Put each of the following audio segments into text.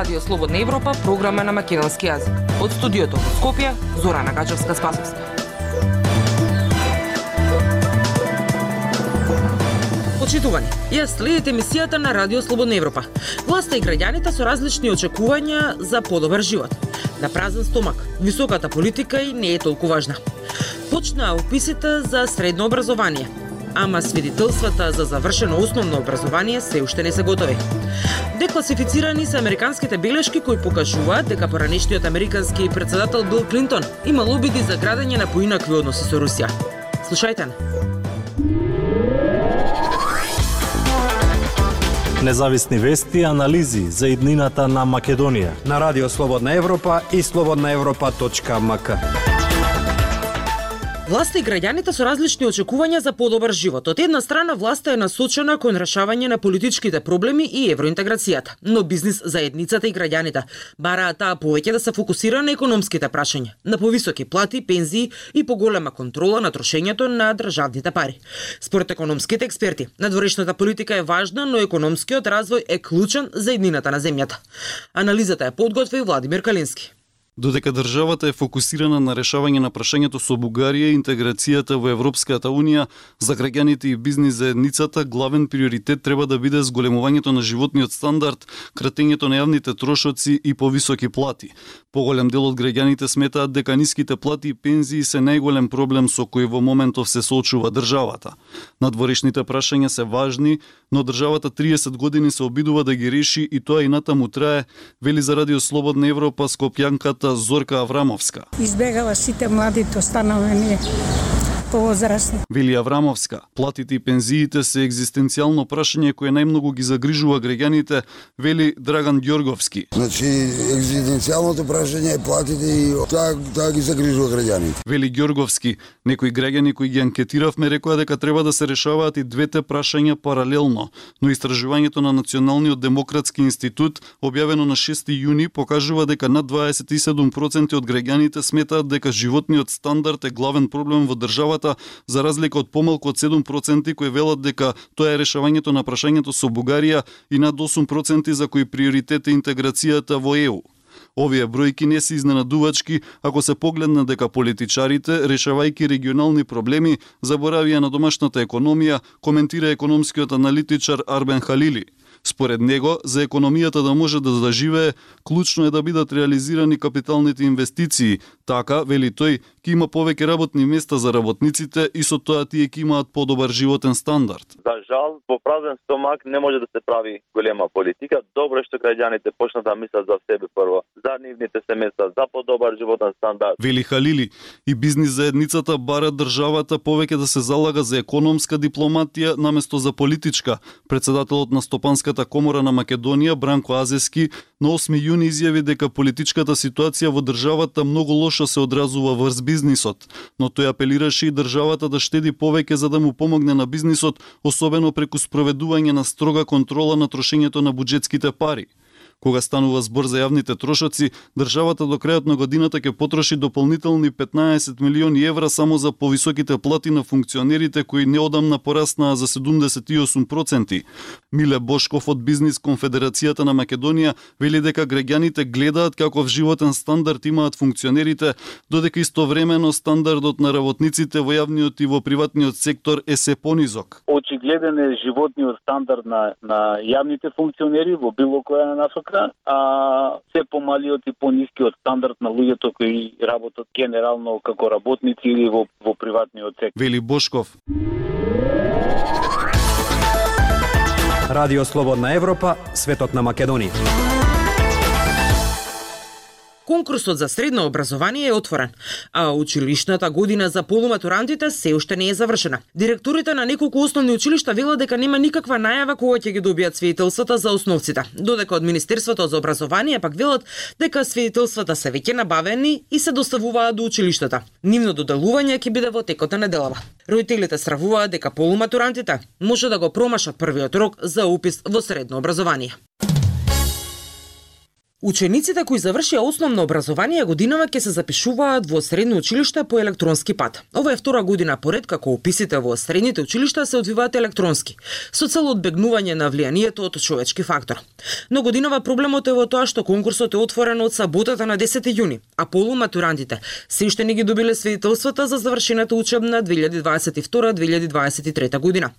Радио Слободна Европа, програма на македонски јазик. Од студиото во Скопје, Зора Нагачевска Спасовска. Почитувани, ја следите емисијата на Радио Слободна Европа. Власта и граѓаните со различни очекувања за подобар живот. На празен стомак, високата политика и не е толку важна. Почнаа описите за средно образование, ама свидетелствата за завршено основно образование се уште не се готови. Декласифицирани се американските белешки кои покажуваат дека поранешниот американски председател Бил Клинтон имал обиди за градење на поинакви односи со Русија. Слушајте на. Независни вести и анализи за иднината на Македонија на Радио Слободна Европа и слободнаевропа.мк. Власта и граѓаните со различни очекувања за подобар живот. Од една страна, власта е насочена кон решавање на политичките проблеми и евроинтеграцијата, но бизнис заедницата и граѓаните бараат таа повеќе да се фокусира на економските прашања, на повисоки плати, пензии и поголема контрола на трошењето на државните пари. Според економските експерти, надворешната политика е важна, но економскиот развој е клучен за еднината на земјата. Анализата е подготви Владимир Калински. Додека државата е фокусирана на решавање на прашањето со Бугарија и интеграцијата во Европската Унија, за граѓаните и бизнис заедницата главен приоритет треба да биде зголемувањето на животниот стандард, кратењето на јавните трошоци и повисоки плати. Поголем дел од граѓаните сметаат дека ниските плати и пензии се најголем проблем со кој во моментов се соочува државата. Надворешните прашања се важни, но државата 30 години се обидува да ги реши и тоа и натаму трае, вели за Радио Слободна Европа Скопјанката Зорка Аврамовска. Избегава сите младите, останаме ние повозрасни. Вели Аврамовска, платите и пензиите се екзистенцијално прашање кое најмногу ги загрижува граѓаните, вели Драган Ѓорговски. Значи, екзистенцијалното прашање е платите и таа, таа ги загрижува граѓаните. Вели Ѓорговски, некои граѓани кои ги анкетиравме рекоа дека треба да се решаваат и двете прашања паралелно, но истражувањето на Националниот демократски институт, објавено на 6 јуни, покажува дека над 27% од граѓаните сметаат дека животниот стандард е главен проблем во државата државата, за разлика од помалку од 7% кои велат дека тоа е решавањето на прашањето со Бугарија и над 8% за кои приоритет е интеграцијата во ЕУ. Овие бројки не се изненадувачки ако се погледна дека политичарите, решавајки регионални проблеми, заборавија на домашната економија, коментира економскиот аналитичар Арбен Халили – Според него, за економијата да може да заживее, клучно е да бидат реализирани капиталните инвестиции. Така, вели тој, ќе има повеќе работни места за работниците и со тоа тие ќе имаат подобар животен стандард. За жал, во празен стомак не може да се прави голема политика. Добро е што граѓаните почнат да мислат за себе прво, за нивните семејства, за подобар животен стандард. Вели Халили, и бизнис заедницата бара државата повеќе да се залага за економска дипломатија наместо за политичка. Председателот на Стопанска Адвокатската комора на Македонија Бранко Азески на 8 јуни изјави дека политичката ситуација во државата многу што се одразува врз бизнисот, но тој апелираше и државата да штеди повеќе за да му помогне на бизнисот, особено преку спроведување на строга контрола на трошењето на буџетските пари. Кога станува збор за јавните трошоци, државата до крајот на годината ќе потроши дополнителни 15 милиони евра само за повисоките плати на функционерите кои неодамна пораснаа за 78%. Миле Бошков од Бизнис Конфедерацијата на Македонија вели дека граѓаните гледаат каков животен стандард имаат функционерите, додека истовремено стандардот на работниците во јавниот и во приватниот сектор е се понизок. Очигледен е животниот стандард на, на јавните функционери во било која насока насока, а се помалиот и понискиот стандард на луѓето кои работат генерално како работници или во, во приватниот сектор. Вели Бошков. Радио Слободна Европа, светот на Македонија. Конкурсот за средно образование е отворен, а училишната година за полуматурантите се уште не е завршена. Директорите на неколку основни училишта велат дека нема никаква најава кога ќе ги добијат свидетелствата за основците, додека од Министерството за образование пак велат дека свидетелствата се веќе набавени и се доставуваат до училиштата. Нивно доделување ќе биде во текот на неделава. Родителите стравуваат дека полуматурантите може да го промашат првиот рок за упис во средно образование. Учениците кои завршија основно образование годинава ќе се запишуваат во средно училиште по електронски пат. Ова е втора година поред како описите во средните училишта се одвиваат електронски, со цел одбегнување на влијанието од човечки фактор. Но годинава проблемот е во тоа што конкурсот е отворен од саботата на 10 јуни, а полуматурантите се уште не ги добиле свидетелствата за завршената учебна 2022-2023 година.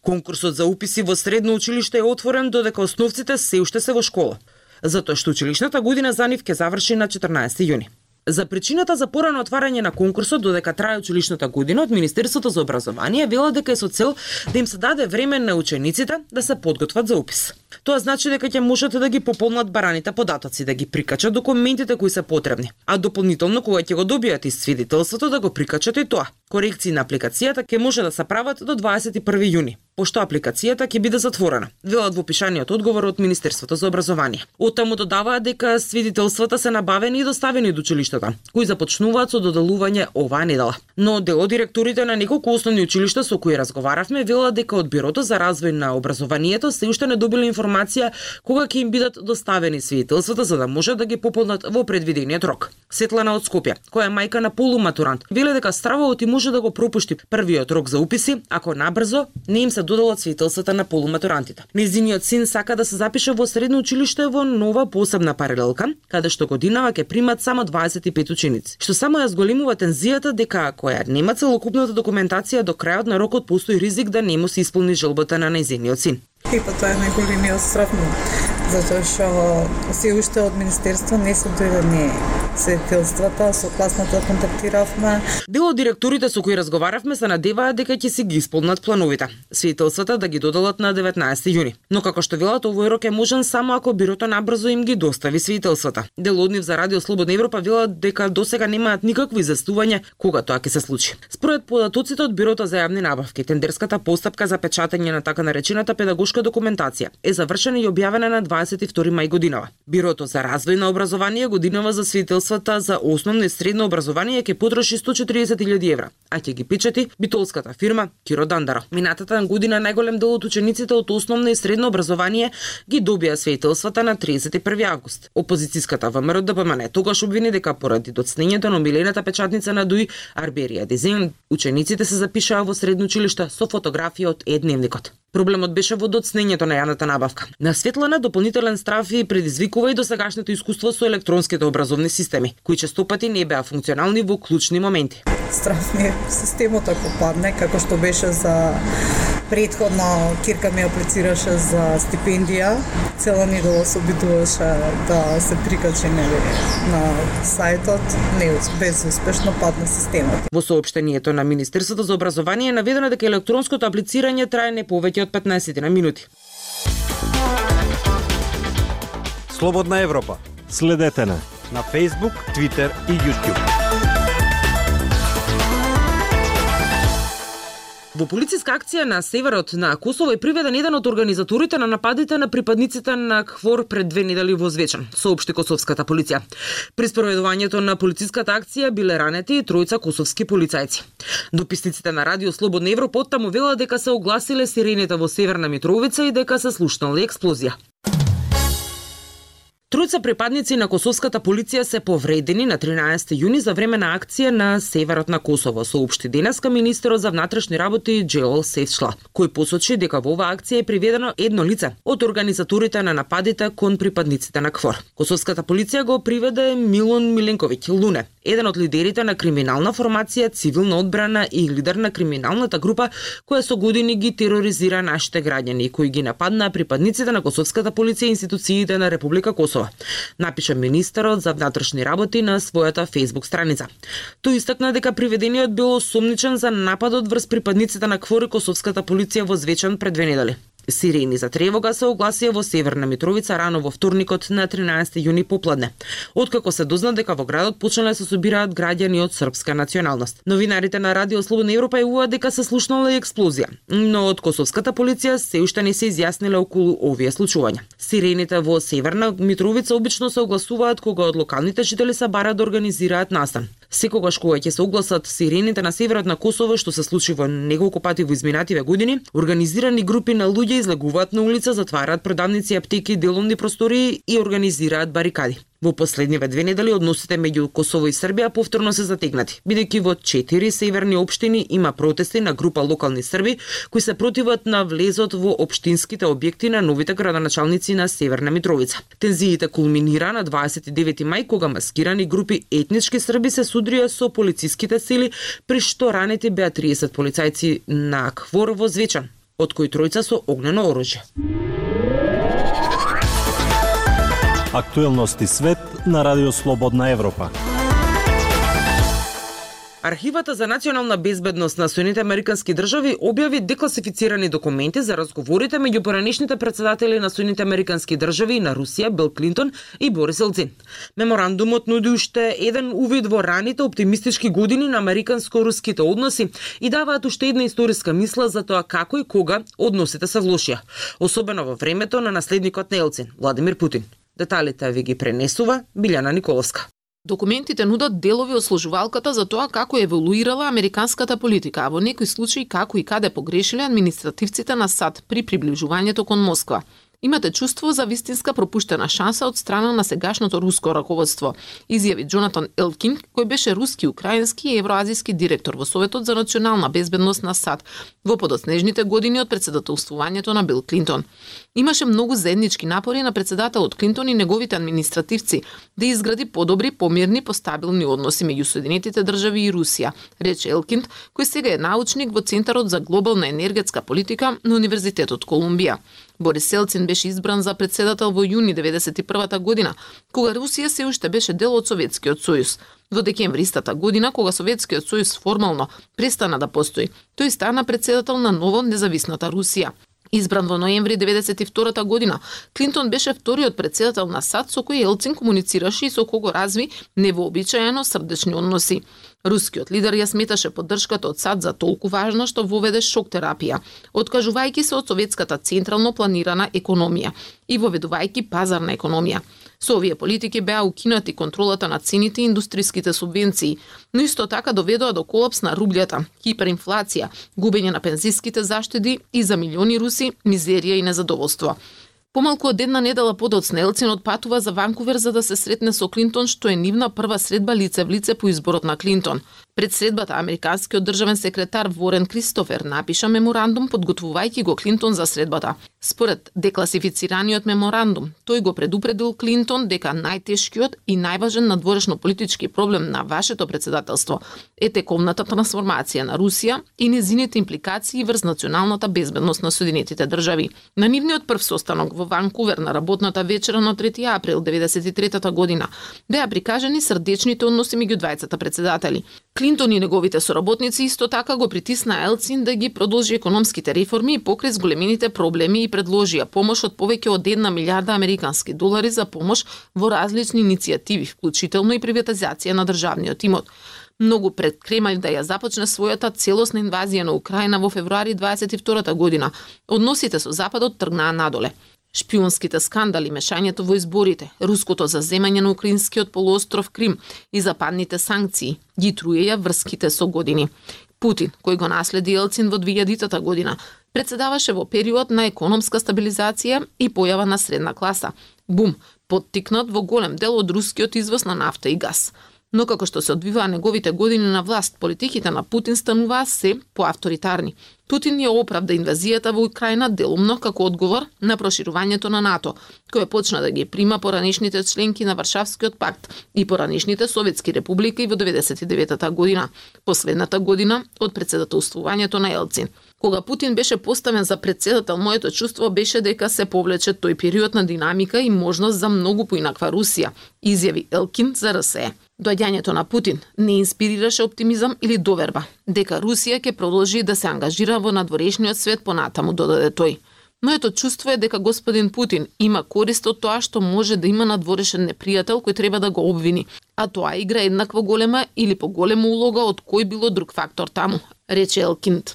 Конкурсот за уписи во средно училиште е отворен додека основците се уште се во школа затоа што училишната година за нив ќе заврши на 14 јуни. За причината за порано отварање на конкурсот додека трае училишната година од Министерството за образование вела дека е со цел да им се даде време на учениците да се подготват за упис. Тоа значи дека ќе можат да ги пополнат бараните податоци, да ги прикачат документите кои се потребни, а дополнително кога ќе го добијат и свидетелството да го прикачат и тоа. Корекции на апликацијата ќе може да се прават до 21 јуни пошто апликацијата ќе биде затворена, велат во пишаниот одговор од Министерството за образование. Оттаму додаваат дека свидетелствата се набавени и доставени до училиштата, кои започнуваат со доделување оваа недела. Но дел од директорите на неколку основни училишта со кои разговаравме велат дека од Бирото за развој на образованието се уште не добиле информација кога ќе им бидат доставени свидетелствата за да можат да ги пополнат во предвидениот рок. Светлана од Скопје, која е мајка на полуматурант, веле дека стравот и може да го пропушти првиот рок за уписи ако набрзо не им се се доделат свидетелствата на полуматурантите. Незиниот син сака да се запише во средно училиште во нова посебна паралелка, каде што годинава ќе примат само 25 ученици, што само ја зголемува тензијата дека ако ја нема целокупната документација до крајот на рокот постои ризик да не му се исполни желбата на незиниот син. И па тоа е најголемиот страв затоа што се уште од Министерство не се дојдени свидетелствата, со класната контактиравме. Дел од директорите со кои разговаравме се надеваа дека ќе си ги исполнат плановите. Светилствата да ги доделат на 19 јуни. Но како што велат, овој рок е можен само ако бирото набрзо им ги достави светилствата. Дел од нив за Радио Слободна Европа велат дека досега немаат никакво застување кога тоа ќе се случи. Според податоците од Бирото за јавни набавки, тендерската постапка за печатење на така наречената педагошка документација е завршена и објавена на 22 мај годинава. Бирото за развој на образование годинава за свидетелствата за основно и средно образование ќе потроши 140.000 евра, а ќе ги печати битолската фирма Киро Дандара. Минатата година најголем дел од учениците од основно и средно образование ги добија свидетелствата на 31 август. Опозицијската ВМРО ДПМН тогаш обвини дека поради доцнењето на омилената печатница на Дуи Арберија дизајн, учениците се запишаа во средно училиште со фотографија од едневникот. Проблемот беше во доцнењето на јаната набавка. На Светлана дополнителен страф и предизвикува и досегашното искуство со електронските образовни системи, кои честопати не беа функционални во клучни моменти. Страф ми системот ако падне, како што беше за предходно Кирка ми аплицираше за стипендија. Цела недела се обидуваше да се прикачи нели на сајтот, не безуспешно падна системот. Во соопштението на Министерството за образование е наведено дека електронското аплицирање трае не повеќе од 15 на минути. Слободна Европа. Следете на на Facebook, Twitter и YouTube. Во полициска акција на северот на Косово е приведен еден од организаторите на нападите на припадниците на КФОР пред две недели во Звечан, соопшти косовската полиција. При спроведувањето на полициската акција биле ранети и тројца косовски полицајци. Дописниците на Радио Слободна Европа оттаму велат дека се огласиле сирените во Северна Митровица и дека се слушнала експлозија. Тројца припадници на косовската полиција се повредени на 13 јуни за време на акција на северот на Косово, соопшти денеска министерот за внатрешни работи Джеол Севшла, кој посочи дека во оваа акција е приведено едно лице од организаторите на нападите кон припадниците на КФОР. Косовската полиција го приведе Милон Миленковиќ Луне, еден од лидерите на криминална формација Цивилна одбрана и лидер на криминалната група која со години ги тероризира нашите граѓани и кои ги нападнаа припадниците на косовската полиција и институциите на Република Косово Косово, напиша министерот за внатрешни работи на својата Facebook страница. Тој истакна дека приведениот бил осумничен за нападот врз припадниците на Квори Косовската полиција во Звечан пред две недели. Сирени за тревога се огласија во Северна Митровица рано во вторникот на 13 јуни попладне. Откако се дозна дека во градот почнале да се собираат граѓани од српска националност. Новинарите на Радио Слободна Европа јавуваат дека се слушнала и експлозија, но од косовската полиција се уште не се изјасниле околу овие случувања. Сирените во Северна Митровица обично се огласуваат кога од локалните жители се бара да организираат настан. Секогаш кога ќе се огласат сирените на северот на Косово, што се случи во неколку пати во изминативе години, организирани групи на луѓе излегуваат на улица, затвараат продавници, аптеки, деловни простории и организираат барикади. Во последниве две недели односите меѓу Косово и Србија повторно се затегнати, бидејќи во четири северни општини има протести на група локални срби кои се противат на влезот во општинските објекти на новите градоначалници на Северна Митровица. Тензиите кулминира на 29 мај кога маскирани групи етнички срби се судрија со полициските сили, при што ранети беа 30 полицајци на Квор во Звечан, од кои тројца со огнено оружје. Актуелности свет на Радио Слободна Европа. Архивата за национална безбедност на Соединените Американски држави објави декласифицирани документи за разговорите меѓу поранешните председатели на Соединените Американски држави и на Русија, Бил Клинтон и Борис Елцин. Меморандумот нуди уште еден увид во раните оптимистички години на американско-руските односи и даваат уште една историска мисла за тоа како и кога односите се влошија, особено во времето на наследникот на Елцин, Владимир Путин. Деталите ви ги пренесува Билјана Николовска. Документите нудат делови од служувалката за тоа како еволуирала американската политика, а во некои случаи како и каде погрешиле административците на САД при приближувањето кон Москва имате чувство за вистинска пропуштена шанса од страна на сегашното руско раководство, изјави Джонатан Елкин, кој беше руски, украински и евроазиски директор во Советот за национална безбедност на САД во подоснежните години од председателствувањето на Бил Клинтон. Имаше многу заеднички напори на председателот Клинтон и неговите административци да изгради подобри, помирни, постабилни односи меѓу Соединетите држави и Русија, рече Елкинд, кој сега е научник во Центарот за глобална енергетска политика на Универзитетот Колумбија. Борис Селцин беше избран за председател во јуни 1991 година, кога Русија се уште беше дел од Советскиот сојуз. Во декември истата година, кога Советскиот сојуз формално престана да постои, тој стана председател на ново независната Русија. Избран во ноември 92 година, Клинтон беше вториот председател на САД со кој Елцин комуницираше и со кого разви невообичаено срдечни односи. Рускиот лидер ја сметаше поддршката од САД за толку важна што воведе шок терапија, откажувајќи се од советската централно планирана економија и воведувајќи пазарна економија. Со овие политики беа укинати контролата на цените и индустријските субвенции, но исто така доведоа до колапс на рублјата, хиперинфлација, губење на пензиските заштеди и за милиони руси мизерија и незадоволство. Помалку од една недела подоцна Елцин отпатува за Ванкувер за да се сретне со Клинтон, што е нивна прва средба лице в лице по изборот на Клинтон. Пред средбата, американскиот државен секретар Ворен Кристофер напиша меморандум подготвувајќи го Клинтон за средбата. Според декласифицираниот меморандум, тој го предупредил Клинтон дека најтешкиот и најважен надворешно политички проблем на вашето председателство е тековната трансформација на Русија и незините импликации врз националната безбедност на Соединетите држави. На нивниот прв состанок во Ванкувер на работната вечера на 3 април 1993 година беа прикажани срдечните односи меѓу двајцата председатели. Клинтон и неговите соработници исто така го притисна Елцин да ги продолжи економските реформи и покрез големините проблеми и предложија помош од повеќе од 1 милиарда американски долари за помош во различни иницијативи, вклучително и приватизација на државниот имот многу пред Кремљ да ја започне својата целосна инвазија на Украина во февруари 22 година. Односите со Западот тргнаа надоле шпионските скандали, мешањето во изборите, руското заземање на украинскиот полуостров Крим и западните санкции ги труеја врските со години. Путин, кој го наследи Елцин во 2000 година, председаваше во период на економска стабилизација и појава на средна класа. Бум, поттикнат во голем дел од рускиот извоз на нафта и газ – но како што се одвиваа неговите години на власт, политиките на Путин стануваа се поавторитарни. Путин ја оправда инвазијата во Украина делумно како одговор на проширувањето на НАТО, кој почна да ги прима поранешните членки на Варшавскиот пакт и поранешните советски републики во 99 година, последната година од председателствувањето на Елцин. Кога Путин беше поставен за председател, моето чувство беше дека се повлече тој период на динамика и можност за многу поинаква Русија, изјави Елкин за РСЕ. Доаѓањето на Путин не инспирираше оптимизам или доверба дека Русија ќе продолжи да се ангажира во надворешниот свет понатаму додаде тој. Моето чувство е дека господин Путин има корист од тоа што може да има надворешен непријател кој треба да го обвини, а тоа игра еднакво голема или поголема улога од кој било друг фактор таму, рече Елкинд.